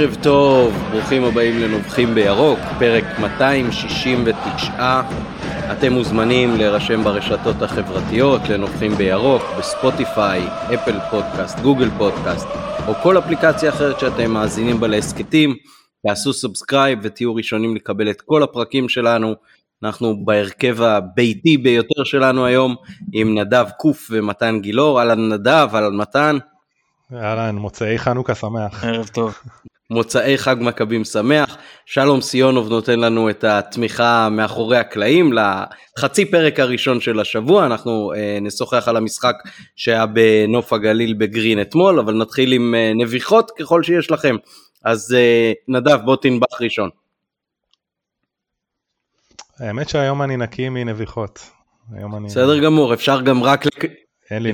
ערב טוב, ברוכים הבאים לנובחים בירוק, פרק 269. אתם מוזמנים להירשם ברשתות החברתיות לנובחים בירוק, בספוטיפיי, אפל פודקאסט, גוגל פודקאסט, או כל אפליקציה אחרת שאתם מאזינים בה להסכתים. תעשו subscribe ותהיו ראשונים לקבל את כל הפרקים שלנו. אנחנו בהרכב הביתי ביותר שלנו היום עם נדב קוף ומתן גילאור, אהלן נדב, אהלן מתן. אהלן, מוצאי חנוכה שמח. ערב טוב. מוצאי חג מכבים שמח. שלום סיונוב נותן לנו את התמיכה מאחורי הקלעים לחצי פרק הראשון של השבוע, אנחנו אה, נשוחח על המשחק שהיה בנוף הגליל בגרין אתמול, אבל נתחיל עם אה, נביחות ככל שיש לכם. אז אה, נדב בוא תנבח ראשון. האמת שהיום אני נקי מנביחות. אני... בסדר גמור, אפשר גם רק, לק...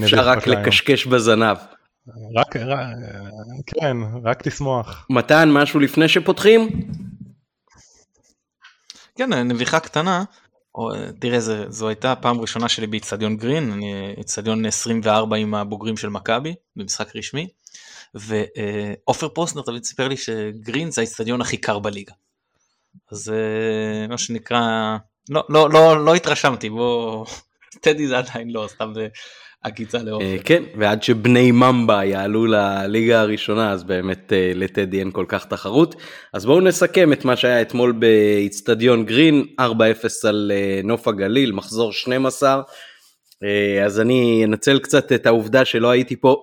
אפשר רק לקשקש בזנב. רק, רק, כן, רק לשמוח. מתן, משהו לפני שפותחים? כן, נביחה קטנה. או, תראה, זה, זו הייתה הפעם הראשונה שלי באיצטדיון גרין, אני איצטדיון 24 עם הבוגרים של מכבי, במשחק רשמי, ועופר פרוסנר תמיד סיפר לי שגרין זה האיצטדיון הכי קר בליגה. אז אה, מה שנקרא, לא, לא, לא, לא התרשמתי, בוא, טדי זה עדיין לא, סתם עקיצה לעופר. אה, כן, ועד שבני ממבה יעלו לליגה הראשונה, אז באמת אה, לטדי אין כל כך תחרות. אז בואו נסכם את מה שהיה אתמול באיצטדיון גרין, 4-0 על נוף הגליל, מחזור 12. אז אני אנצל קצת את העובדה שלא הייתי פה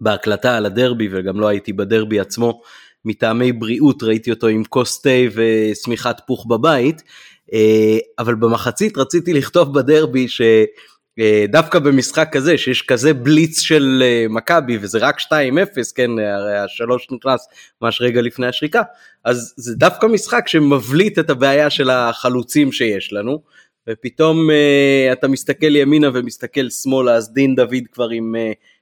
בהקלטה על הדרבי וגם לא הייתי בדרבי עצמו. מטעמי בריאות ראיתי אותו עם כוס תה ושמיכת פוך בבית, אה, אבל במחצית רציתי לכתוב בדרבי שדווקא אה, במשחק כזה שיש כזה בליץ של אה, מכבי וזה רק 2-0 כן הרי השלוש נכנס ממש רגע לפני השריקה אז זה דווקא משחק שמבליט את הבעיה של החלוצים שיש לנו ופתאום אתה מסתכל ימינה ומסתכל שמאלה אז דין דוד כבר עם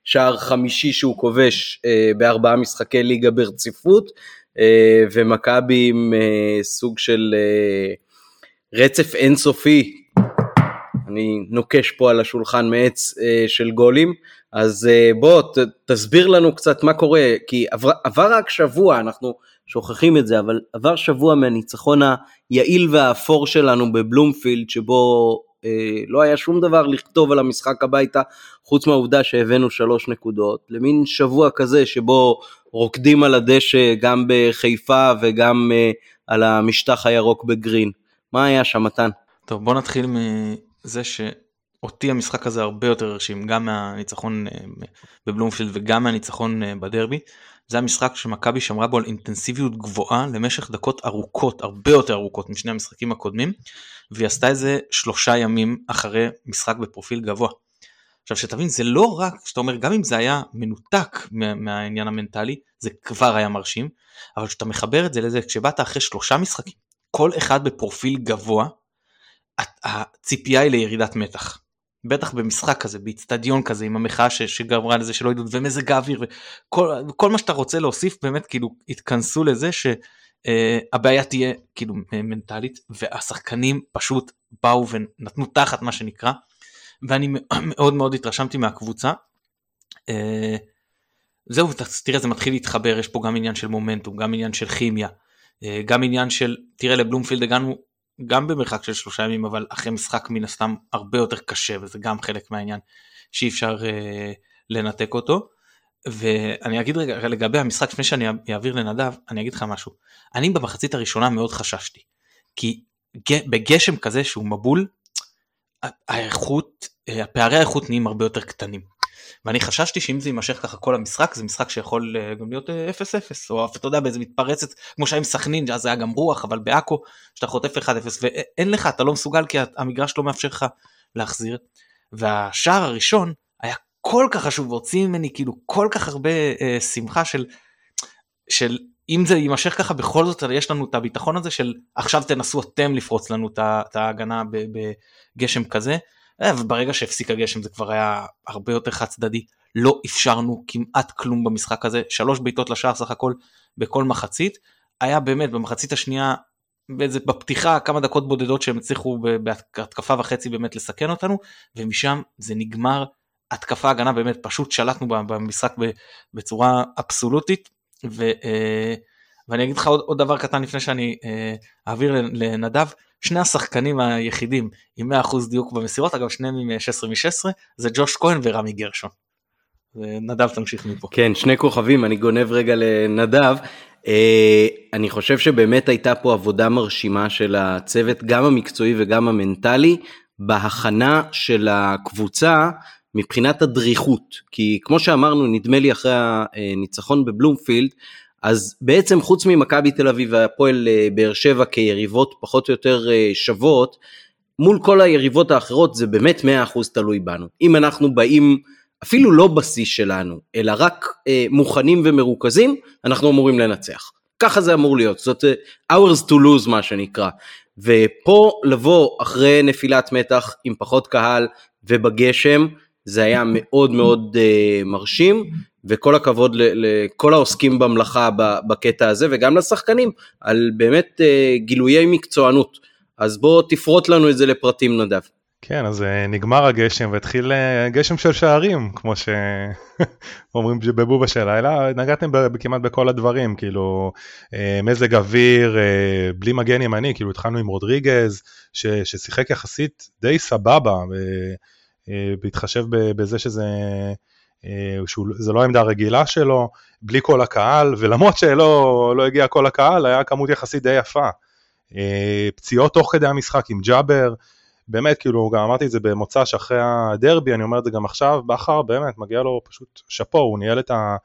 שער חמישי שהוא כובש אה, בארבעה משחקי ליגה ברציפות, אה, ומכבי עם אה, סוג של אה, רצף אינסופי, אני נוקש פה על השולחן מעץ אה, של גולים, אז אה, בוא ת, תסביר לנו קצת מה קורה, כי עבר, עבר רק שבוע, אנחנו שוכחים את זה, אבל עבר שבוע מהניצחון היעיל והאפור שלנו בבלומפילד, שבו אה, לא היה שום דבר לכתוב על המשחק הביתה, חוץ מהעובדה שהבאנו שלוש נקודות, למין שבוע כזה שבו רוקדים על הדשא גם בחיפה וגם אה, על המשטח הירוק בגרין. מה היה שם מתן? טוב בוא נתחיל מזה שאותי המשחק הזה הרבה יותר הרשים, גם מהניצחון אה, בבלומפילד וגם מהניצחון בדרבי. זה המשחק שמכבי שמרה בו על אינטנסיביות גבוהה למשך דקות ארוכות, הרבה יותר ארוכות משני המשחקים הקודמים, והיא עשתה את זה שלושה ימים אחרי משחק בפרופיל גבוה. עכשיו שתבין זה לא רק שאתה אומר גם אם זה היה מנותק מהעניין המנטלי זה כבר היה מרשים אבל כשאתה מחבר את זה לזה כשבאת אחרי שלושה משחקים כל אחד בפרופיל גבוה הציפייה היא לירידת מתח. בטח במשחק כזה באיצטדיון כזה עם המחאה שגמרה לזה שלא ידעו ומזג האוויר וכל מה שאתה רוצה להוסיף באמת כאילו התכנסו לזה שהבעיה uh, תהיה כאילו מנטלית והשחקנים פשוט באו ונתנו תחת מה שנקרא ואני מאוד מאוד התרשמתי מהקבוצה. Uh, זהו תראה זה מתחיל להתחבר יש פה גם עניין של מומנטום גם עניין של כימיה uh, גם עניין של תראה לבלומפילד הגענו גם במרחק של שלושה ימים אבל אחרי משחק מן הסתם הרבה יותר קשה וזה גם חלק מהעניין שאי אפשר uh, לנתק אותו. ואני אגיד רגע לגבי המשחק לפני שאני אעביר לנדב אני אגיד לך משהו אני במחצית הראשונה מאוד חששתי כי בגשם כזה שהוא מבול האיכות הפערי האיכות נהיים הרבה יותר קטנים. ואני חששתי שאם זה יימשך ככה כל המשחק זה משחק שיכול אה, גם להיות 0-0 אה, או אתה יודע באיזה מתפרצת כמו שהיה עם סכנין אז היה גם רוח אבל בעכו שאתה חוטף 1-0 ואין לך אתה לא מסוגל כי המגרש לא מאפשר לך להחזיר. והשער הראשון היה כל כך חשוב והוציא ממני כאילו כל כך הרבה אה, שמחה של של אם זה יימשך ככה בכל זאת יש לנו את הביטחון הזה של עכשיו תנסו אתם לפרוץ לנו את ההגנה בגשם כזה וברגע שהפסיק הגשם זה כבר היה הרבה יותר חד צדדי לא אפשרנו כמעט כלום במשחק הזה. שלוש בעיטות לשער סך הכל בכל מחצית. היה באמת במחצית השנייה באיזה בפתיחה כמה דקות בודדות שהם הצליחו בהתקפה וחצי באמת לסכן אותנו ומשם זה נגמר. התקפה הגנה באמת פשוט שלטנו במשחק בצורה אבסולוטית. ו... אה, ואני אגיד לך עוד, עוד דבר קטן לפני שאני אה, אעביר לנדב, שני השחקנים היחידים עם 100% דיוק במסירות, אגב שניהם עם 16 מ-16, זה ג'וש כהן ורמי גרשון. נדב תמשיך מפה. כן, שני כוכבים, אני גונב רגע לנדב. אה, אני חושב שבאמת הייתה פה עבודה מרשימה של הצוות, גם המקצועי וגם המנטלי, בהכנה של הקבוצה מבחינת הדריכות. כי כמו שאמרנו, נדמה לי אחרי הניצחון בבלומפילד, אז בעצם חוץ ממכבי תל אביב והפועל אה, באר שבע כיריבות פחות או יותר אה, שוות, מול כל היריבות האחרות זה באמת 100% תלוי בנו. אם אנחנו באים אפילו לא בשיא שלנו, אלא רק אה, מוכנים ומרוכזים, אנחנו אמורים לנצח. ככה זה אמור להיות, זאת hours to lose מה שנקרא. ופה לבוא אחרי נפילת מתח עם פחות קהל ובגשם, זה היה מאוד מאוד uh, מרשים, וכל הכבוד לכל העוסקים במלאכה בקטע הזה, וגם לשחקנים, על באמת uh, גילויי מקצוענות. אז בוא תפרוט לנו את זה לפרטים נדב. כן, אז אה, נגמר הגשם והתחיל גשם של שערים, כמו שאומרים בבובה של לילה, נגעתם כמעט בכל הדברים, כאילו מזג אוויר, בלי מגן ימני, כאילו התחלנו עם רודריגז, ש, ששיחק יחסית די סבבה, אה, בהתחשב בזה שזה אה, שזה לא העמדה הרגילה שלו, בלי כל הקהל, ולמרות שלא לא הגיע כל הקהל, היה כמות יחסית די יפה. אה, פציעות תוך כדי המשחק עם ג'אבר, באמת, כאילו, גם אמרתי את זה במוצא שאחרי הדרבי, אני אומר את זה גם עכשיו, בכר באמת, מגיע לו פשוט שאפו, הוא ניהל את ה...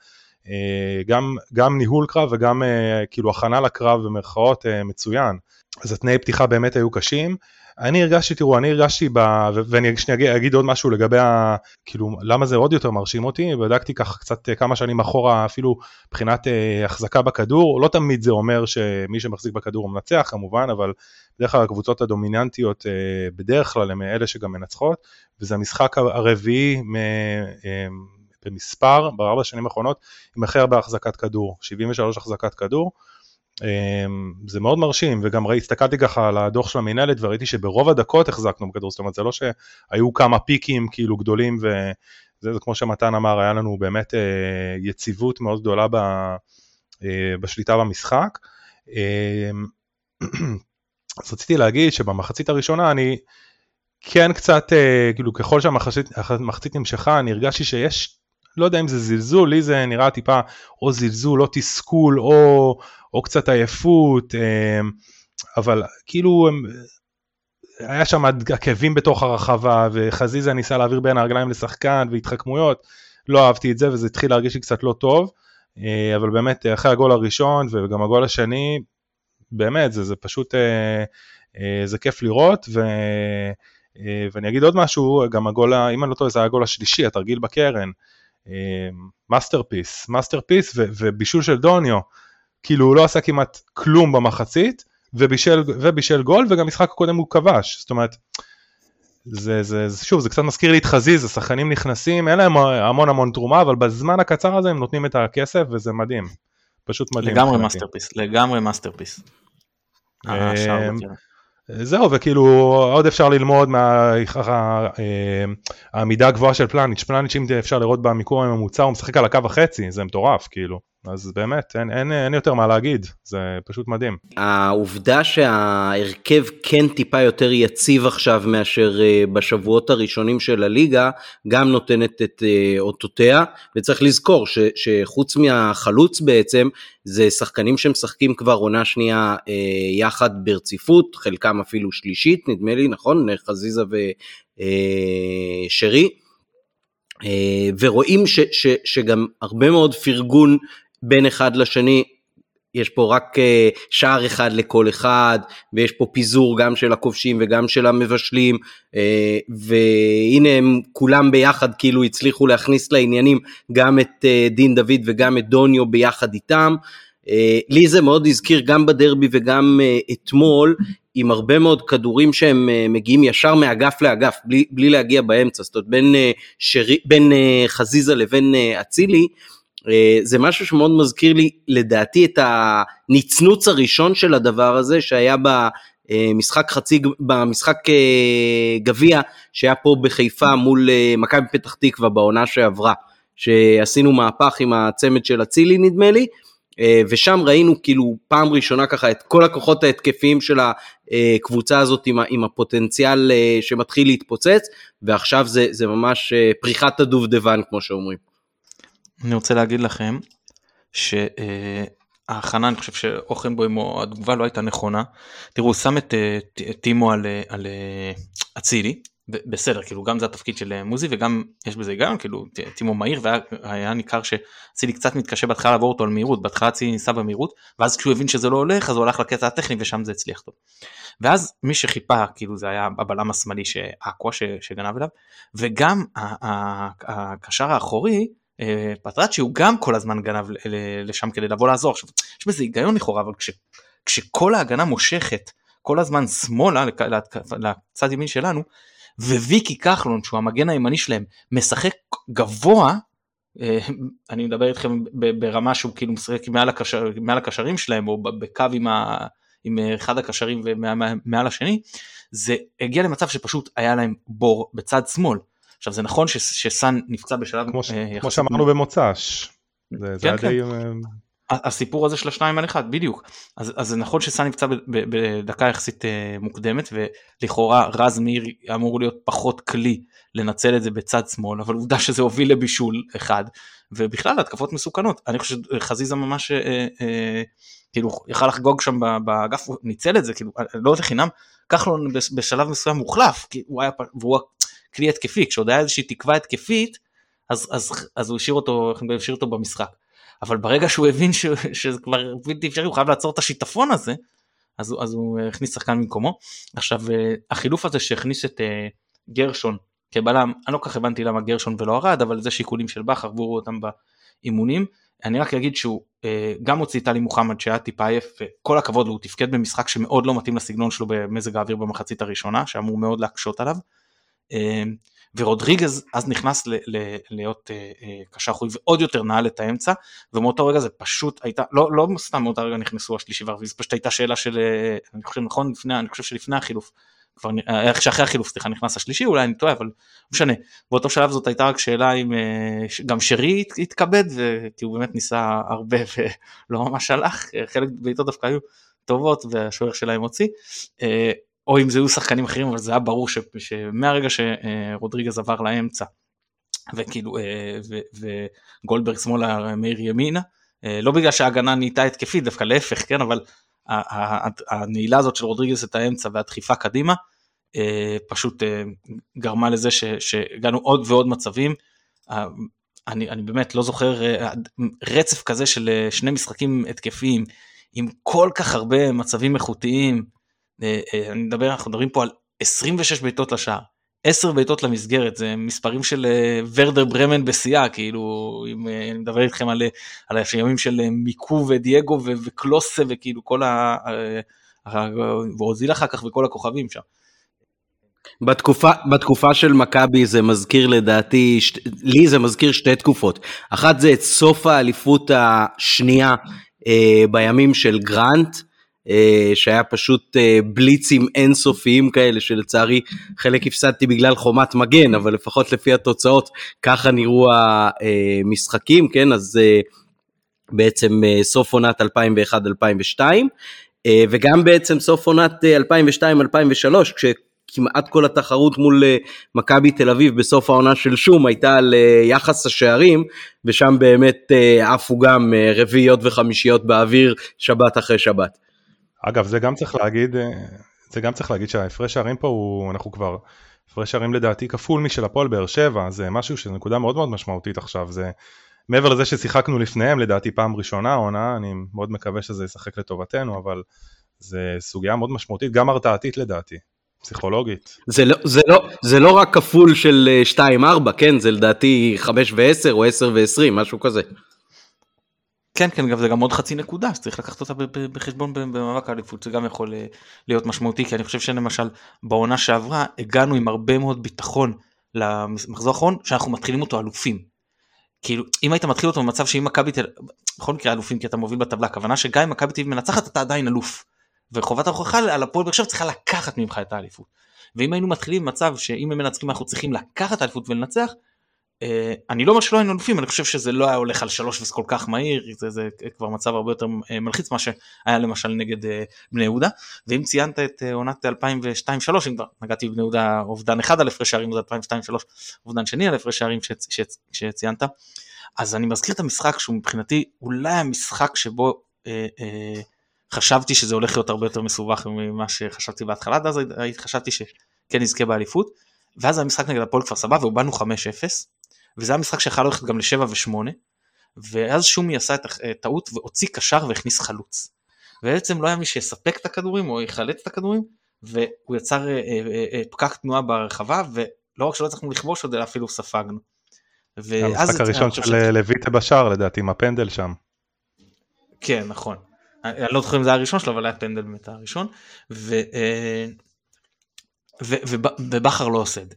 גם, גם ניהול קרב וגם כאילו הכנה לקרב במרכאות מצוין. אז התנאי פתיחה באמת היו קשים. אני הרגשתי, תראו, אני הרגשתי, ב... ואני שנייה אגיד עוד משהו לגבי ה... כאילו, למה זה עוד יותר מרשים אותי, בדקתי ככה קצת אה, כמה שנים אחורה, אפילו מבחינת אה, החזקה בכדור, לא תמיד זה אומר שמי שמחזיק בכדור הוא מנצח כמובן, אבל בדרך כלל הקבוצות הדומיננטיות אה, בדרך כלל הן אלה שגם מנצחות, וזה המשחק הרביעי מ... אה, במספר בארבע שנים האחרונות עם הכי הרבה החזקת כדור, 73 החזקת כדור. אמ, זה מאוד מרשים, וגם ראי, הסתכלתי ככה על הדוח של המנהלת וראיתי שברוב הדקות החזקנו בכדור, זאת אומרת זה לא שהיו כמה פיקים כאילו גדולים וזה כמו שמתן אמר, היה לנו באמת אה, יציבות מאוד גדולה ב, אה, בשליטה במשחק. אה, אז רציתי להגיד שבמחצית הראשונה אני כן קצת, אה, כאילו ככל שהמחצית נמשכה, אני הרגשתי שיש לא יודע אם זה זלזול, לי זה נראה טיפה או זלזול או תסכול או, או קצת עייפות, אמ, אבל כאילו היה שם עקבים בתוך הרחבה וחזיזה ניסה להעביר בין הרגליים לשחקן והתחכמויות, לא אהבתי את זה וזה התחיל להרגיש לי קצת לא טוב, אה, אבל באמת אחרי הגול הראשון וגם הגול השני, באמת זה, זה פשוט, אה, אה, זה כיף לראות ו... ואני אגיד עוד משהו, גם הגול, אם אני לא טועה זה היה הגול השלישי, התרגיל בקרן, masterpiece, masterpiece ובישול של דוניו, כאילו הוא לא עשה כמעט כלום במחצית, ובישל, ובישל גול, וגם משחק הקודם הוא כבש, זאת אומרת, זה, זה, זה, שוב, זה קצת מזכיר לי את חזיז, השחקנים נכנסים, אין להם המון המון תרומה, אבל בזמן הקצר הזה הם נותנים את הכסף, וזה מדהים, פשוט מדהים. לגמרי masterpiece, לגמרי masterpiece. אה, זהו, וכאילו עוד אפשר ללמוד מהעמידה הגבוהה של פלניץ', פלניץ' אם אפשר לראות במיקום הממוצע הוא משחק על הקו החצי, זה מטורף כאילו. אז באמת אין, אין, אין יותר מה להגיד, זה פשוט מדהים. העובדה שההרכב כן טיפה יותר יציב עכשיו מאשר אה, בשבועות הראשונים של הליגה, גם נותנת את אה, אותותיה, וצריך לזכור ש, שחוץ מהחלוץ בעצם, זה שחקנים שמשחקים כבר עונה שנייה אה, יחד ברציפות, חלקם אפילו שלישית, נדמה לי, נכון? חזיזה ושרי. ורואים ש, ש, שגם הרבה מאוד פרגון בין אחד לשני, יש פה רק אה, שער אחד לכל אחד, ויש פה פיזור גם של הכובשים וגם של המבשלים, אה, והנה הם כולם ביחד כאילו הצליחו להכניס לעניינים גם את אה, דין דוד וגם את דוניו ביחד איתם. לי זה מאוד הזכיר גם בדרבי וגם אתמול, עם הרבה מאוד כדורים שהם מגיעים ישר מאגף לאגף, בלי, בלי להגיע באמצע, זאת אומרת בין, שרי, בין חזיזה לבין אצילי, זה משהו שמאוד מזכיר לי לדעתי את הנצנוץ הראשון של הדבר הזה שהיה במשחק חצי, במשחק אה, גביע שהיה פה בחיפה מול אה, מכבי פתח תקווה בעונה שעברה, שעשינו מהפך עם הצמד של אצילי נדמה לי, ושם ראינו כאילו פעם ראשונה ככה את כל הכוחות ההתקפיים של הקבוצה הזאת עם, עם הפוטנציאל שמתחיל להתפוצץ, ועכשיו זה, זה ממש פריחת הדובדבן כמו שאומרים. אני רוצה להגיד לכם שההכנה אני חושב שאוכנבוים או התגובה לא הייתה נכונה. תראו הוא שם את טימו על, אצילי בסדר כאילו גם זה התפקיד של מוזי וגם יש בזה היגיון כאילו טימו מהיר והיה ניכר שאצילי קצת מתקשה בהתחלה לעבור אותו על מהירות בהתחלה אצילי ניסה במהירות ואז כשהוא הבין שזה לא הולך אז הוא הלך לקטע הטכני ושם זה הצליח טוב. ואז מי שחיפה כאילו זה היה הבלם השמאלי שאקווה שגנב אליו וגם הקשר האחורי אה, פטראצ'י הוא גם כל הזמן גנב לשם כדי לבוא לעזור. עכשיו יש בזה היגיון לכאורה אבל כש, כשכל ההגנה מושכת כל הזמן שמאלה לצד ימין שלנו וויקי כחלון שהוא המגן הימני שלהם משחק גבוה אה, אני מדבר איתכם ברמה שהוא כאילו משחק מעל, הקשר, מעל הקשרים שלהם או בקו עם, ה, עם אחד הקשרים ומעל השני זה הגיע למצב שפשוט היה להם בור בצד שמאל עכשיו זה נכון ש, שסאן נפצע בשלב כמו, ש, uh, כמו שאמרנו במוצ"ש. זה, כן, זה כן. די... הסיפור הזה של השניים על אחד בדיוק אז, אז זה נכון שסאן נפצע בדקה יחסית uh, מוקדמת ולכאורה רז מאיר אמור להיות פחות כלי לנצל את זה בצד שמאל אבל עובדה שזה הוביל לבישול אחד ובכלל התקפות מסוכנות אני חושב שחזיזה ממש uh, uh, כאילו יכל לחגוג שם באגף הוא ניצל את זה כאילו לא לחינם כחלון בשלב מסוים מוחלף כי הוא היה והוא כלי התקפי, כשעוד היה איזושהי תקווה התקפית, אז, אז, אז הוא השאיר אותו, השאיר אותו במשחק. אבל ברגע שהוא הבין ש, שזה כבר בלתי אפשרי, הוא חייב לעצור את השיטפון הזה, אז, אז הוא הכניס שחקן במקומו. עכשיו, החילוף הזה שהכניס את uh, גרשון כבלם, אני לא כל כך הבנתי למה גרשון ולא ארד, אבל זה שיקולים של בכר, עברו אותם באימונים. אני רק אגיד שהוא uh, גם הוציא טלי מוחמד שהיה טיפה עייף, וכל הכבוד לו, הוא תפקד במשחק שמאוד לא מתאים לסגנון שלו במזג האוויר במחצית הראשונה, שאמור מאוד להקשות עליו. אמ, ורודריגז אז נכנס ל- ל- להיות אה, אה, קשר אחורי ועוד יותר נעל את האמצע ומאותו רגע זה פשוט הייתה לא לא סתם מאותו רגע נכנסו השלישי והרביעי זה פשוט הייתה שאלה של אה, אני חושב נכון לפני אני חושב שלפני החילוף כבר איך שאחרי החילוף סליחה נכנס השלישי אולי אני טועה אבל לא משנה. באותו שלב זאת הייתה רק שאלה אם גם שרי התכבד כי הוא באמת ניסה הרבה ולא ממש הלך חלק בעיטות דווקא היו טובות והשוער שלהם הוציא או אם זה היו שחקנים אחרים אבל זה היה ברור ש, שמהרגע שרודריגז עבר לאמצע וכאילו אה, וגולדברג שמאלה מאיר ימינה אה, לא בגלל שההגנה נהייתה התקפית דווקא להפך כן אבל הנעילה הזאת של רודריגז את האמצע והדחיפה קדימה אה, פשוט גרמה לזה שהגענו עוד ועוד מצבים. אני, אני באמת לא זוכר רצף כזה של שני משחקים התקפיים עם כל כך הרבה מצבים איכותיים אני מדבר, אנחנו מדברים פה על 26 בעיטות לשער, 10 בעיטות למסגרת, זה מספרים של אה, ורדר ברמן בשיאה, כאילו, אם אני מדבר איתכם על, על הימים של מיקו ודייגו וקלוסה וכאילו כל ה... ואוזיל אחר כך וכל הכוכבים שם. בתקופה, בתקופה של מכבי זה מזכיר לדעתי, שת, לי זה מזכיר שתי תקופות. אחת זה את סוף האליפות השנייה אה, בימים של גרנט, אה, שהיה פשוט אה, בליצים אינסופיים כאלה שלצערי חלק הפסדתי בגלל חומת מגן אבל לפחות לפי התוצאות ככה נראו המשחקים כן אז אה, בעצם סוף עונת 2001-2002 וגם בעצם סוף עונת 2002-2003 כש... כמעט כל התחרות מול מכבי תל אביב בסוף העונה של שום הייתה על יחס השערים ושם באמת עפו גם רביעיות וחמישיות באוויר שבת אחרי שבת. אגב, זה גם צריך להגיד, אה, זה גם צריך להגיד שההפרש שערים פה הוא, אנחנו כבר, הפרש שערים לדעתי כפול משל הפועל באר שבע, זה משהו שזה נקודה מאוד מאוד משמעותית עכשיו, זה מעבר לזה ששיחקנו לפניהם לדעתי פעם ראשונה עונה, אני מאוד מקווה שזה ישחק לטובתנו, אבל זה סוגיה מאוד משמעותית, גם הרתעתית לדעתי. פסיכולוגית. זה לא, זה, לא, זה לא רק כפול של 2-4, אה, כן? זה לדעתי 5 ו-10 או 10 ו-20, משהו כזה. כן כן גם זה גם עוד חצי נקודה שצריך לקחת אותה בחשבון במאבק האליפות זה גם יכול אה, להיות משמעותי כי אני חושב שלמשל בעונה שעברה הגענו עם הרבה מאוד ביטחון למחזור האחרון שאנחנו מתחילים אותו אלופים. כאילו אם היית מתחיל אותו במצב שאם מכבי תל בכל מקרה אלופים כי אתה מוביל בטבלה הכוונה שגם אם מכבי תל מנצחת אתה עדיין אלוף. וחובת ההוכחה על הפועל באר שבע צריכה לקחת ממך את האליפות. ואם היינו מתחילים במצב שאם הם מנצחים אנחנו צריכים לקחת האליפות ולנצח אני לא אומר שלא היינו אלופים אני חושב שזה לא היה הולך על שלוש וזה כל כך מהיר זה, זה כבר מצב הרבה יותר אה, מלחיץ מה שהיה למשל נגד אה, בני יהודה. ואם ציינת את עונת 2002-2003 אם כבר נגעתי בבני יהודה אובדן אחד על הפרש שערים זה 2002-2003 אובדן שני על הפרש שערים שציינת. אז אני מזכיר את המשחק שהוא מבחינתי אולי המשחק שבו אה, אה, חשבתי שזה הולך להיות הרבה יותר מסובך ממה שחשבתי בהתחלה אז חשבתי שכן נזכה באליפות. ואז המשחק נגד הפועל כפר סבא והובלנו 5-0 וזה המשחק שיכול ללכת גם ל-7 ו-8 ואז שומי עשה את הטעות והוציא קשר והכניס חלוץ. ובעצם לא היה מי שיספק את הכדורים או יחלץ את הכדורים והוא יצר אה, אה, אה, פקק תנועה ברחבה ולא רק שלא הצלחנו לכבוש עוד אלא אפילו ספגנו. המשחק הראשון של לויטה בשער לדעתי עם הפנדל שם. כן נכון. אני לא זוכר אם זה היה הראשון שלו אבל היה פנדל באמת הראשון. ו, ובכר לא עושה את זה.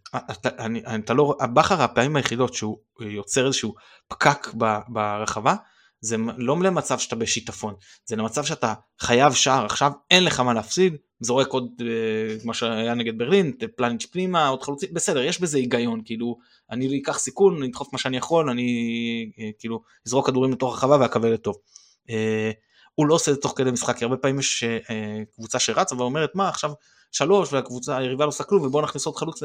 אתה, לא, בכר הפעמים היחידות שהוא יוצר איזשהו פקק ברחבה זה לא למצב שאתה בשיטפון זה למצב שאתה חייב שער עכשיו אין לך מה להפסיד זורק עוד אה, מה שהיה נגד ברלין פלניץ' פנימה עוד חלוצים בסדר יש בזה היגיון כאילו אני אקח סיכון אני אדחוף מה שאני יכול אני אה, כאילו אזרוק כדורים לתוך הרחבה ואקבל את טוב. אה, הוא לא עושה את זה תוך כדי משחק הרבה פעמים יש קבוצה שרצה ואומרת מה עכשיו שלוש והקבוצה היריבה לא עושה כלום ובוא נכניס עוד חלוץ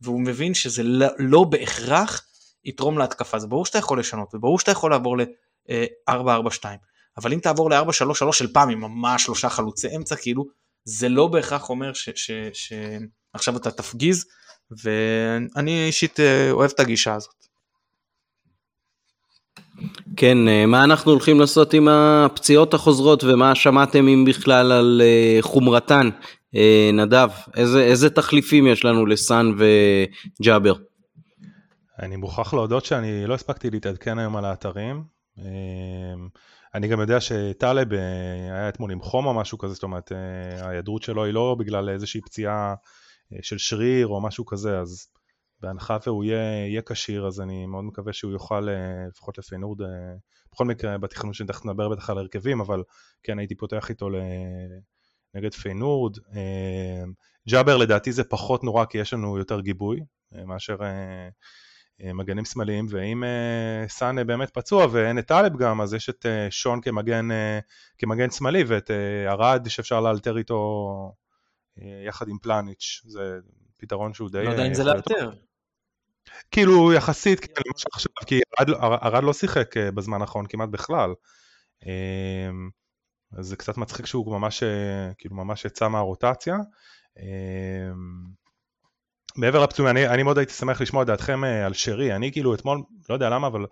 והוא מבין שזה לא, לא בהכרח יתרום להתקפה. זה ברור שאתה יכול לשנות וברור שאתה יכול לעבור ל-4-4-2 אבל אם תעבור ל-4-3-3 של פעם עם ממש שלושה חלוצי אמצע כאילו זה לא בהכרח אומר שעכשיו אתה תפגיז ואני אישית אה, אוהב את הגישה הזאת. כן, אה, מה אנחנו הולכים לעשות עם הפציעות החוזרות ומה שמעתם אם בכלל על אה, חומרתן? אה, נדב, איזה, איזה תחליפים יש לנו לסאן וג'אבר? אני מוכרח להודות שאני לא הספקתי להתעדכן היום על האתרים. אה, אני גם יודע שטלב אה, היה אתמול עם חום או משהו כזה, זאת אומרת ההיעדרות שלו היא לא בגלל איזושהי פציעה של שריר או משהו כזה, אז בהנחה והוא יהיה כשיר, אז אני מאוד מקווה שהוא יוכל לפחות לפיינורד, בכל מקרה בתכנון שתכף נדבר בטח על הרכבים, אבל כן הייתי פותח איתו נגד פיינורד. אה, ג'אבר לדעתי זה פחות נורא כי יש לנו יותר גיבוי אה, מאשר אה, מגנים שמאליים ואם סאנה באמת פצוע ואין את טלב גם אז יש את שון כמגן, כמגן שמאלי ואת ארד שאפשר לאלתר איתו יחד עם פלניץ' זה פתרון שהוא די... לא יודע אם זה לאלתר. כאילו יחסית כן, כי ארד לא שיחק בזמן האחרון כמעט בכלל. אז זה קצת מצחיק שהוא ממש, אה, כאילו ממש יצא מהרוטציה. אמ, מעבר לפצועים, אני, אני מאוד הייתי שמח לשמוע את דעתכם אה, על שרי, אני כאילו אתמול, לא יודע למה, אבל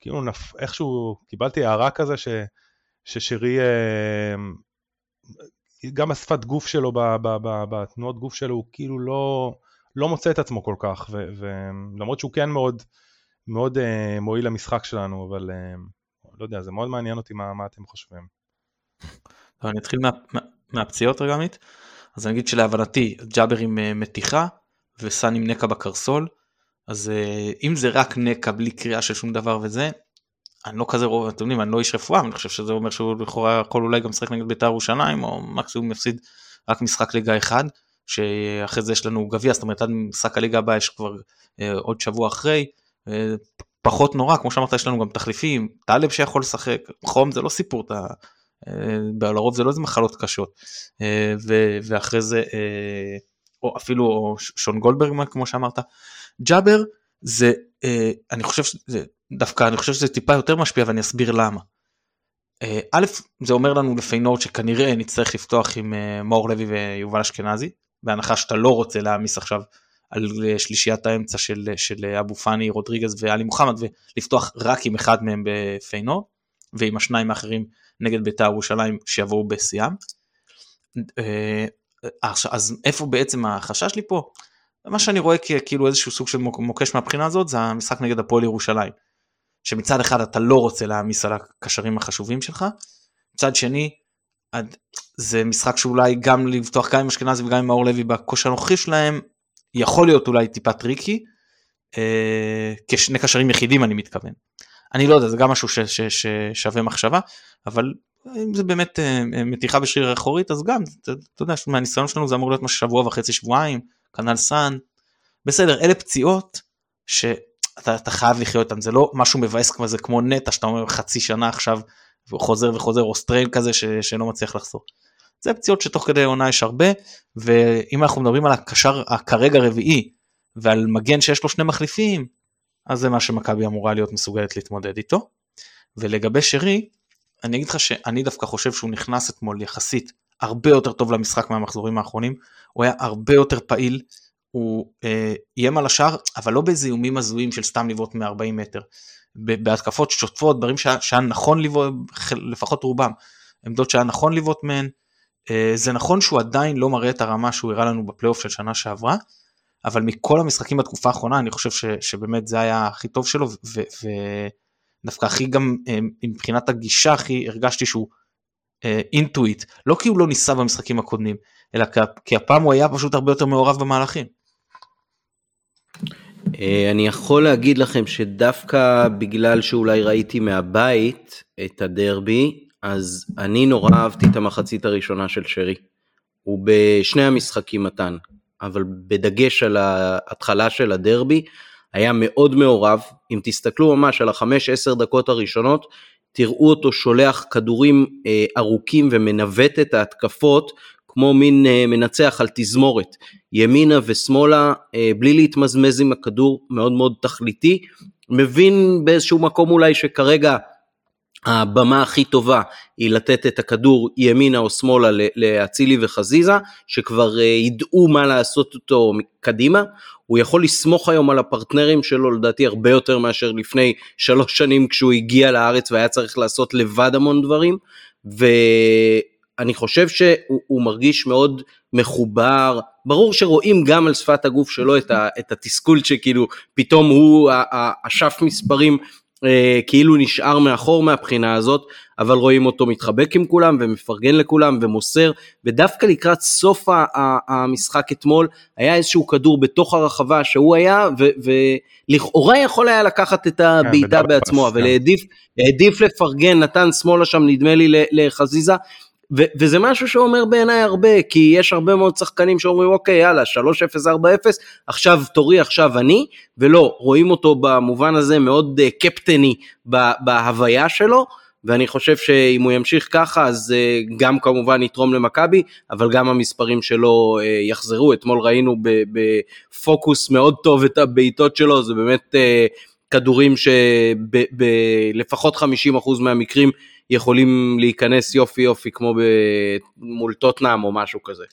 כאילו נפ... איכשהו קיבלתי הערה כזה ש, ששרי, אמ, גם השפת גוף שלו, בתנועות גוף שלו, הוא כאילו לא, לא מוצא את עצמו כל כך, ולמרות שהוא כן מאוד, מאוד מועיל למשחק שלנו, אבל לא יודע, זה מאוד מעניין אותי מה, מה אתם חושבים. אני אתחיל מה, מה, מהפציעות רגע עמית. אז אני אגיד שלהבנתי ג'אבר עם uh, מתיחה וסאן עם נקע בקרסול. אז uh, אם זה רק נקע בלי קריאה של שום דבר וזה, אני לא כזה רוב, אתם יודעים, אני לא איש רפואה, אני חושב שזה אומר שהוא לכאורה יכול אולי גם לשחק נגד בית"ר ירושלים, או מקסימום יפסיד רק משחק ליגה אחד, שאחרי זה יש לנו גביע, זאת אומרת עד משחק הליגה הבאה יש כבר uh, עוד שבוע אחרי, פחות נורא, כמו שאמרת יש לנו גם תחליפים, טלב שיכול לשחק, חום זה לא סיפור, אתה אה, לרוב זה לא איזה מחלות קשות אה, ואחרי זה אה, או אפילו שון גולדברג כמו שאמרת ג'אבר זה אני חושב שזה דווקא אני חושב שזה טיפה יותר משפיע ואני אסביר למה. א' זה אומר לנו לפיינורד שכנראה נצטרך לפתוח עם מאור לוי ויובל אשכנזי בהנחה שאתה לא רוצה להעמיס עכשיו על שלישיית האמצע של, של אבו פאני רודריגז ואלי מוחמד ולפתוח רק עם אחד מהם בפיינורד ועם השניים האחרים נגד בית"ר ירושלים שיבואו בשיאם. אה, אז איפה בעצם החשש לי פה? מה שאני רואה כאילו איזשהו סוג של מוקש מהבחינה הזאת זה המשחק נגד הפועל ירושלים. שמצד אחד אתה לא רוצה להעמיס על הקשרים החשובים שלך, מצד שני זה משחק שאולי גם לפתוח גם עם אשכנזי וגם עם מאור לוי בכושר הנוכחי שלהם יכול להיות אולי טיפה טריקי, אה, כשני קשרים יחידים אני מתכוון. אני לא יודע זה גם משהו ששווה מחשבה אבל אם זה באמת אה, מתיחה בשריר אחורית אז גם אתה, יודע מהניסיון שלנו זה אמור להיות משהו שבוע וחצי שבועיים כנ"ל סאן בסדר אלה פציעות ש... אתה, אתה חייב לחיות איתם, זה לא משהו מבאס כזה כמו נטע שאתה אומר חצי שנה עכשיו חוזר וחוזר או סטריין כזה ש, שלא מצליח לחזור. זה פציעות שתוך כדי עונה יש הרבה ואם אנחנו מדברים על הקשר הכרגע רביעי ועל מגן שיש לו שני מחליפים אז זה מה שמכבי אמורה להיות מסוגלת להתמודד איתו. ולגבי שרי אני אגיד לך שאני דווקא חושב שהוא נכנס אתמול יחסית הרבה יותר טוב למשחק מהמחזורים האחרונים. הוא היה הרבה יותר פעיל הוא אה, על השער אבל לא באיזה איומים הזויים של סתם לבעוט מ-40 מטר. בהתקפות שוטפות דברים שהיה, שהיה נכון לבעוט לפחות רובם עמדות שהיה נכון לבעוט מהן. אה, זה נכון שהוא עדיין לא מראה את הרמה שהוא הראה לנו בפלייאוף של שנה שעברה אבל מכל המשחקים בתקופה האחרונה אני חושב ש, שבאמת זה היה הכי טוב שלו ודווקא הכי גם אה, מבחינת הגישה הכי הרגשתי שהוא אינטואיט לא כי הוא לא ניסה במשחקים הקודמים אלא כי הפעם הוא היה פשוט הרבה יותר מעורב במהלכים. אה, אני יכול להגיד לכם שדווקא בגלל שאולי ראיתי מהבית את הדרבי, אז אני נורא אהבתי את המחצית הראשונה של שרי. הוא בשני המשחקים מתן, אבל בדגש על ההתחלה של הדרבי, היה מאוד מעורב. אם תסתכלו ממש על החמש עשר דקות הראשונות, תראו אותו שולח כדורים אה, ארוכים ומנווט את ההתקפות כמו מין אה, מנצח על תזמורת, ימינה ושמאלה, אה, בלי להתמזמז עם הכדור, מאוד מאוד תכליתי, מבין באיזשהו מקום אולי שכרגע הבמה הכי טובה היא לתת את הכדור ימינה או שמאלה לאצילי וחזיזה, שכבר אה, ידעו מה לעשות אותו קדימה. הוא יכול לסמוך היום על הפרטנרים שלו לדעתי הרבה יותר מאשר לפני שלוש שנים כשהוא הגיע לארץ והיה צריך לעשות לבד המון דברים. ו... אני חושב שהוא מרגיש מאוד מחובר, ברור שרואים גם על שפת הגוף שלו את, ה, את התסכול שכאילו פתאום הוא אשף מספרים אה, כאילו נשאר מאחור מהבחינה הזאת, אבל רואים אותו מתחבק עם כולם ומפרגן לכולם ומוסר, ודווקא לקראת סוף המשחק אתמול היה איזשהו כדור בתוך הרחבה שהוא היה, ולכאורה יכול היה לקחת את הבעיטה כן, בעצמו, אבל כן. העדיף לפרגן, נתן שמאלה שם נדמה לי לחזיזה, ו- וזה משהו שאומר בעיניי הרבה, כי יש הרבה מאוד שחקנים שאומרים אוקיי יאללה 3-0-4-0, עכשיו תורי עכשיו אני, ולא, רואים אותו במובן הזה מאוד uh, קפטני בהוויה שלו, ואני חושב שאם הוא ימשיך ככה אז uh, גם כמובן יתרום למכבי, אבל גם המספרים שלו uh, יחזרו, אתמול ראינו בפוקוס מאוד טוב את הבעיטות שלו, זה באמת uh, כדורים שלפחות 50% מהמקרים יכולים להיכנס יופי יופי כמו מול טוטנאם או משהו כזה.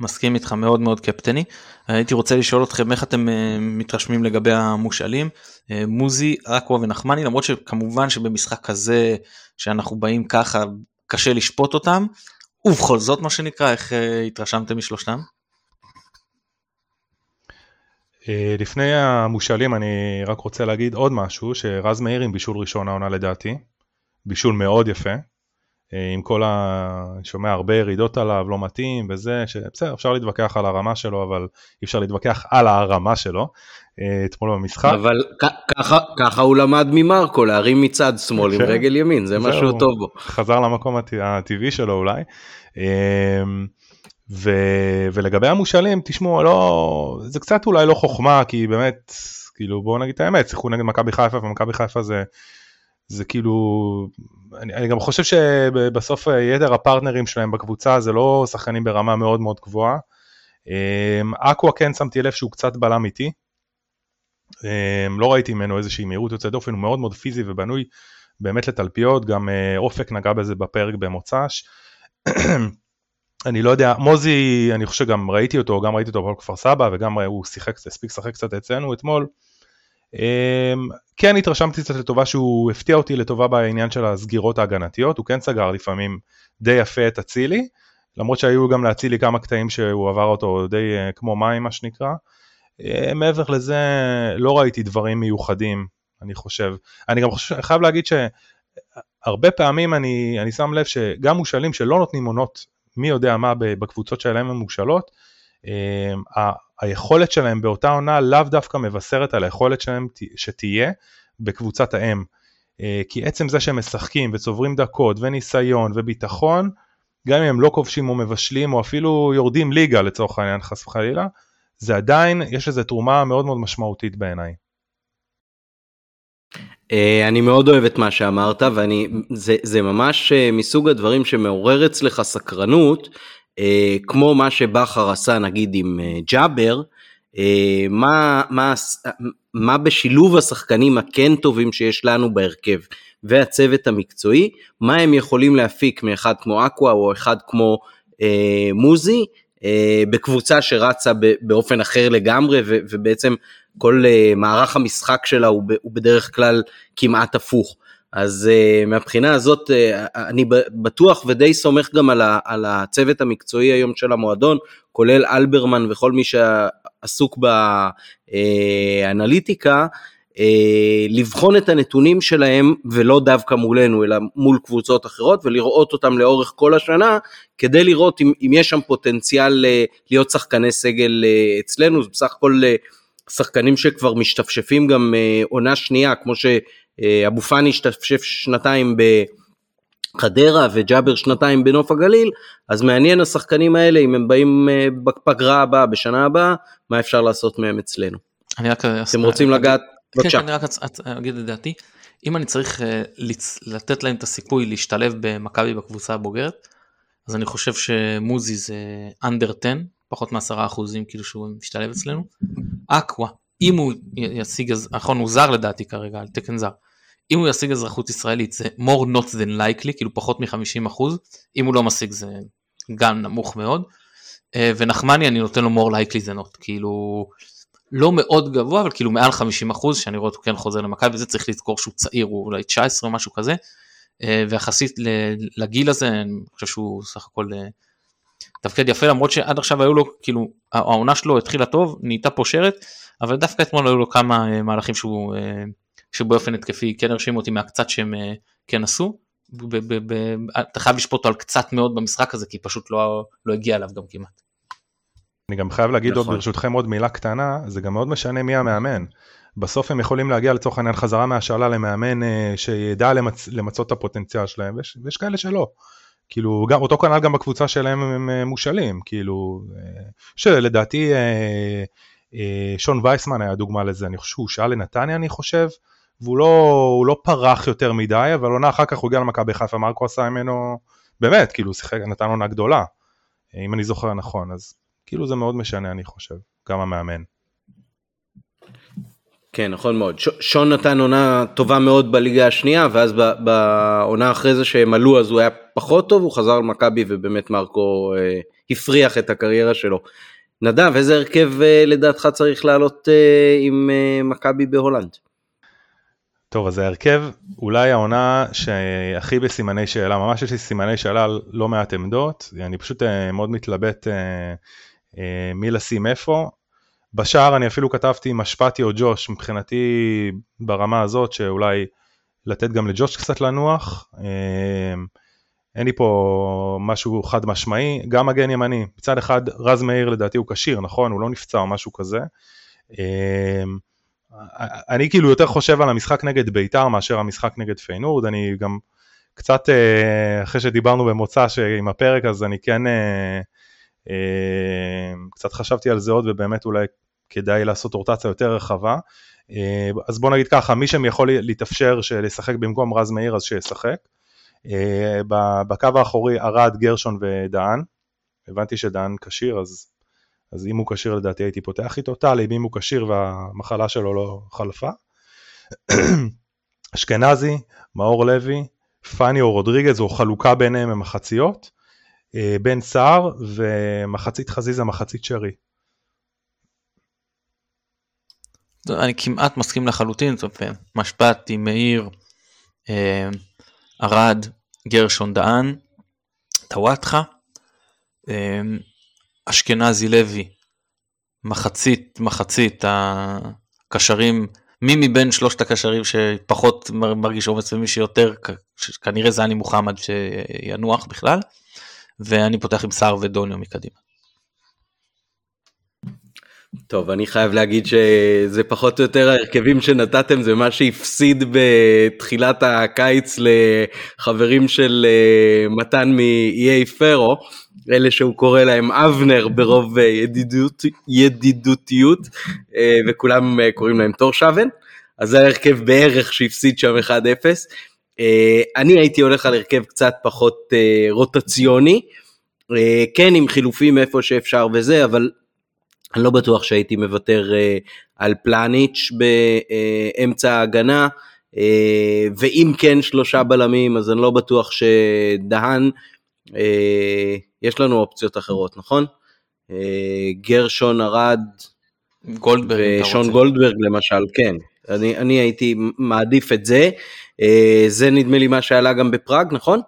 מסכים איתך מאוד מאוד קפטני. הייתי רוצה לשאול אתכם איך אתם אה, מתרשמים לגבי המושאלים. אה, מוזי, אקווה ונחמני למרות שכמובן שבמשחק כזה שאנחנו באים ככה קשה לשפוט אותם ובכל זאת מה שנקרא איך אה, התרשמתם משלושתם? לפני המושאלים אני רק רוצה להגיד עוד משהו שרז מאיר עם בישול ראשון העונה לדעתי בישול מאוד יפה, אה, עם כל ה... שומע הרבה ירידות עליו, לא מתאים וזה, שבסדר, אפשר להתווכח על הרמה שלו, אבל אי אפשר להתווכח על הרמה שלו, אה, אתמול במשחק. אבל ככה, ככה הוא למד ממרקו, להרים מצד שמאל עם. רגל ימין, זה משהו טוב בו. חזר למקום הטבעי שלו אולי. אמ, ו... ולגבי המושאלים, תשמעו, לא... זה קצת אולי לא חוכמה, כי באמת, כאילו בואו נגיד את האמת, שיחקו נגד מכבי חיפה, ומכבי חיפה זה זה כאילו, אני, אני גם חושב שבסוף יתר הפרטנרים שלהם בקבוצה זה לא שחקנים ברמה מאוד מאוד גבוהה. אמ, אקווה כן שמתי לב שהוא קצת בלם איטי. אמ, לא ראיתי ממנו איזושהי מהירות יוצאת דופן, הוא מאוד מאוד פיזי ובנוי באמת לתלפיות, גם אה, אופק נגע בזה בפרק במוצ"ש. אני לא יודע, מוזי, אני חושב שגם ראיתי אותו, גם ראיתי אותו בכפר סבא וגם הוא שיחק, הספיק לשחק קצת אצלנו אתמול. אמ, כן התרשמתי קצת לטובה שהוא הפתיע אותי לטובה בעניין של הסגירות ההגנתיות, הוא כן סגר לפעמים די יפה את אצילי, למרות שהיו גם לאצילי כמה קטעים שהוא עבר אותו די אה, כמו מים מה שנקרא. אה, מעבר לזה לא ראיתי דברים מיוחדים, אני חושב. אני גם חושב, חייב להגיד שהרבה פעמים אני, אני שם לב שגם מושאלים שלא נותנים עונות מי יודע מה בקבוצות שלהם הם מושאלות, אמ, היכולת שלהם באותה עונה לאו דווקא מבשרת על היכולת שלהם שתהיה בקבוצת האם. אה, כי עצם זה שהם משחקים וצוברים דקות וניסיון וביטחון, גם אם הם לא כובשים או מבשלים או אפילו יורדים ליגה לצורך העניין חס וחלילה, זה עדיין, יש לזה תרומה מאוד מאוד משמעותית בעיניי. אני מאוד אוהב את מה שאמרת ואני זה, זה ממש מסוג הדברים שמעורר אצלך סקרנות כמו מה שבכר עשה נגיד עם ג'אבר מה, מה, מה בשילוב השחקנים הכן טובים שיש לנו בהרכב והצוות המקצועי מה הם יכולים להפיק מאחד כמו אקווה או אחד כמו אה, מוזי אה, בקבוצה שרצה באופן אחר לגמרי ובעצם כל אה, מערך המשחק שלה הוא, הוא בדרך כלל כמעט הפוך. אז uh, מהבחינה הזאת uh, אני בטוח ודי סומך גם על, ה, על הצוות המקצועי היום של המועדון, כולל אלברמן וכל מי שעסוק באנליטיקה, אה, לבחון את הנתונים שלהם ולא דווקא מולנו אלא מול קבוצות אחרות ולראות אותם לאורך כל השנה כדי לראות אם, אם יש שם פוטנציאל אה, להיות שחקני סגל אה, אצלנו, זה בסך הכל שחקנים שכבר משתפשפים גם עונה שנייה כמו שאבו פאני השתפשף שנתיים בחדרה וג'אבר שנתיים בנוף הגליל, אז מעניין השחקנים האלה אם הם באים בפגרה הבאה בשנה הבאה, מה אפשר לעשות מהם אצלנו. אני רק... אתם רוצים לגעת? בבקשה. כן, אני רק אגיד את דעתי. אם אני צריך לתת להם את הסיכוי להשתלב במכבי בקבוצה הבוגרת, אז אני חושב שמוזי זה under 10, פחות מ-10 אחוזים כאילו שהוא משתלב אצלנו. אקווה, אם הוא ישיג, נכון הוא זר לדעתי כרגע, על תקן זר. אם הוא ישיג אזרחות ישראלית זה more not than likely, כאילו פחות מ-50 אחוז, אם הוא לא משיג זה גם נמוך מאוד. Uh, ונחמני אני נותן לו more likely than not, כאילו לא מאוד גבוה אבל כאילו מעל 50 אחוז שאני רואה אותו כן חוזר למכבי וזה צריך לזכור שהוא צעיר הוא אולי 19 או משהו כזה. אה, ויחסית לגיל הזה אני חושב שהוא סך הכל אה, תפקד יפה למרות שעד עכשיו היו לו כאילו העונה שלו התחילה טוב נהייתה פושרת אבל דווקא אתמול היו לו כמה אה, מהלכים שהוא שבאופן התקפי כן הרשימו אותי מהקצת שהם כן עשו. אתה חייב לשפוט אותו על קצת מאוד במשחק הזה כי פשוט לא, לא הגיע אליו גם כמעט. אני גם חייב להגיד נכון. עוד ברשותכם עוד מילה קטנה, זה גם מאוד משנה מי המאמן. בסוף הם יכולים להגיע לצורך העניין חזרה מהשאלה למאמן אה, שידע למצ... למצות את הפוטנציאל שלהם, ויש, ויש כאלה שלא. כאילו, גם, אותו כנ"ל גם בקבוצה שלהם הם אה, מושאלים, כאילו, אה, שלדעתי שון וייסמן היה דוגמה לזה, אני חושב שהוא שאל לנתניה אני חושב, והוא לא, לא פרח יותר מדי, אבל עונה אחר כך הוא הגיע למכבי חיפה, מרקו עשה ממנו, באמת, כאילו, שיחק, נתן עונה גדולה, אם אני זוכר נכון, אז כאילו זה מאוד משנה אני חושב, גם המאמן. כן נכון מאוד, ש- שון נתן עונה טובה מאוד בליגה השנייה ואז בעונה אחרי זה שהם עלו אז הוא היה פחות טוב, הוא חזר למכבי ובאמת מרקו אה, הפריח את הקריירה שלו. נדב, איזה הרכב אה, לדעתך צריך לעלות אה, עם אה, מכבי בהולנד? טוב, אז ההרכב אולי העונה שהכי בסימני שאלה, ממש יש לי סימני שאלה על לא מעט עמדות, אני פשוט אה, מאוד מתלבט אה, אה, מי לשים איפה. בשער אני אפילו כתבתי משפטי או ג'וש, מבחינתי ברמה הזאת שאולי לתת גם לג'וש קצת לנוח. אה, אין לי פה משהו חד משמעי, גם מגן ימני, מצד אחד רז מאיר לדעתי הוא כשיר, נכון? הוא לא נפצע או משהו כזה. אה, אני כאילו יותר חושב על המשחק נגד בית"ר מאשר המשחק נגד פיינורד, אני גם קצת אחרי שדיברנו במוצא עם הפרק אז אני כן אה, קצת חשבתי על זה עוד ובאמת אולי כדאי לעשות רוטציה יותר רחבה. אה, אז בוא נגיד ככה, מי שם יכול להתאפשר לשחק במקום רז מאיר אז שישחק. אה, בקו האחורי ארד, גרשון ודהן. הבנתי שדהן כשיר אז, אז אם הוא כשיר לדעתי הייתי פותח איתו. טלי, אם הוא כשיר והמחלה שלו לא חלפה. אשכנזי, מאור לוי, פאני או רודריגז או חלוקה ביניהם הם מחציות. אה, בן סער ומחצית חזיזה מחצית שרי. אני כמעט מסכים לחלוטין, משפטי, מאיר, אה, ארד, גרשון דהן, טוואטחה, אה, אשכנזי לוי, מחצית מחצית הקשרים, מי מבין שלושת הקשרים שפחות מרגיש אומץ ומי שיותר, כנראה זה אני מוחמד שינוח בכלל. ואני פותח עם סער ודוניו מקדימה. טוב, אני חייב להגיד שזה פחות או יותר ההרכבים שנתתם, זה מה שהפסיד בתחילת הקיץ לחברים של אה, מתן מאיי פרו, אלה שהוא קורא להם אבנר ברוב ידידות, ידידותיות, אה, וכולם אה, קוראים להם תור שבן. אז זה ההרכב בערך שהפסיד שם 1-0. אה, אני הייתי הולך על הרכב קצת פחות אה, רוטציוני, אה, כן עם חילופים איפה שאפשר וזה, אבל אני לא בטוח שהייתי מוותר על פלניץ' באמצע ההגנה, ואם כן שלושה בלמים אז אני לא בטוח שדהן, יש לנו אופציות אחרות, נכון? גרשון ארד, גולדברג, ושון גולדברג למשל, כן. אני, אני הייתי מעדיף את זה. אה, זה נדמה לי מה שעלה גם בפראג, נכון?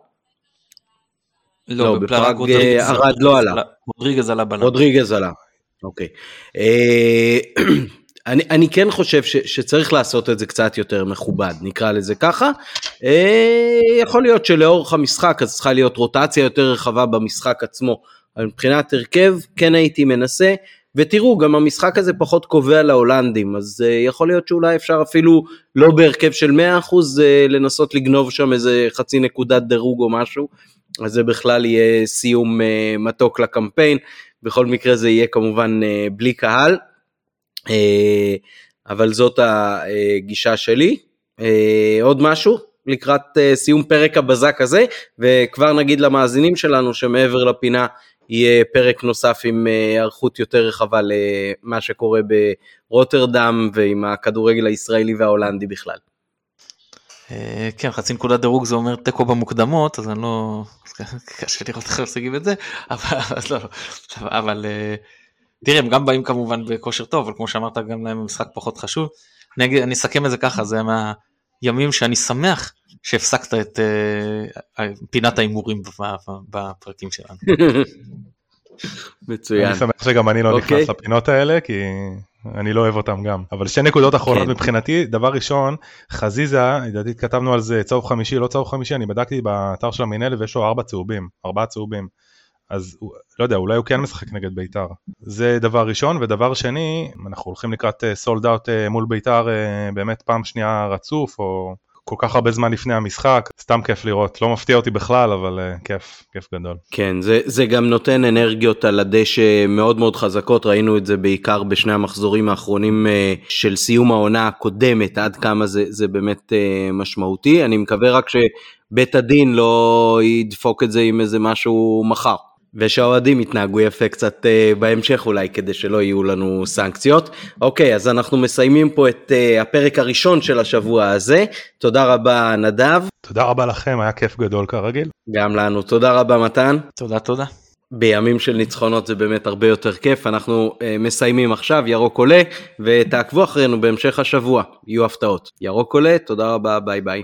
לא, לא בפראג ארד לא עלה. רודריגז עלה בלם. רודריגז עלה, אוקיי. אה, אני, אני כן חושב ש, שצריך לעשות את זה קצת יותר מכובד, נקרא לזה ככה. אה, יכול להיות שלאורך המשחק אז צריכה להיות רוטציה יותר רחבה במשחק עצמו. אבל מבחינת הרכב כן הייתי מנסה. ותראו, גם המשחק הזה פחות קובע להולנדים, אז uh, יכול להיות שאולי אפשר אפילו לא בהרכב של 100% uh, אה, לנסות לגנוב שם איזה חצי נקודת דירוג או משהו, אז זה בכלל יהיה סיום uh, מתוק לקמפיין, בכל מקרה זה יהיה כמובן uh, בלי קהל, uh, אבל זאת הגישה שלי. Uh, עוד משהו? לקראת סיום פרק הבזק הזה, וכבר נגיד למאזינים שלנו שמעבר לפינה יהיה פרק נוסף עם אה, היערכות יותר רחבה למה שקורה ברוטרדם ועם הכדורגל הישראלי וההולנדי בכלל. אה, כן, חצי נקודת דירוג זה אומר תיקו במוקדמות, אז אני לא... קשה לראות איך משיגים את זה, אבל, לא, אבל אה, תראה, הם גם באים כמובן בכושר טוב, אבל כמו שאמרת, גם להם משחק פחות חשוב. אני, אסכם את זה ככה, זה מהימים שאני שמח שהפסקת את uh, פינת ההימורים בפרקים שלנו. מצוין. אני שמח שגם אני לא okay. אוקיי. נכנס לפינות האלה כי אני לא אוהב אותם גם. אבל שתי נקודות אחרונות okay. כן. מבחינתי, דבר ראשון, חזיזה, לדעתי כתבנו על זה צהוב חמישי, לא צהוב חמישי, אני בדקתי באתר של המינהלת ויש לו ארבע צהובים, ארבעה צהובים. אז לא יודע, אולי הוא כן משחק נגד בית"ר. זה דבר ראשון, ודבר שני, אנחנו הולכים לקראת סולד uh, אאוט uh, מול בית"ר uh, באמת פעם שנייה רצוף, או כל כך הרבה זמן לפני המשחק, סתם כיף לראות, לא מפתיע אותי בכלל, אבל uh, כיף, כיף גדול. כן, זה, זה גם נותן אנרגיות על הדשא מאוד מאוד חזקות, ראינו את זה בעיקר בשני המחזורים האחרונים uh, של סיום העונה הקודמת, עד כמה זה, זה באמת uh, משמעותי. אני מקווה רק שבית הדין לא ידפוק את זה עם איזה משהו מחר. ושהאוהדים יתנהגו יפה קצת uh, בהמשך אולי כדי שלא יהיו לנו סנקציות. אוקיי, אז אנחנו מסיימים פה את uh, הפרק הראשון של השבוע הזה. תודה רבה נדב. תודה רבה לכם, היה כיף גדול כרגיל. גם לנו. תודה רבה מתן. תודה, תודה. בימים של ניצחונות זה באמת הרבה יותר כיף, אנחנו uh, מסיימים עכשיו, ירוק עולה, ותעקבו אחרינו בהמשך השבוע, יהיו הפתעות. ירוק עולה, תודה רבה, ביי ביי.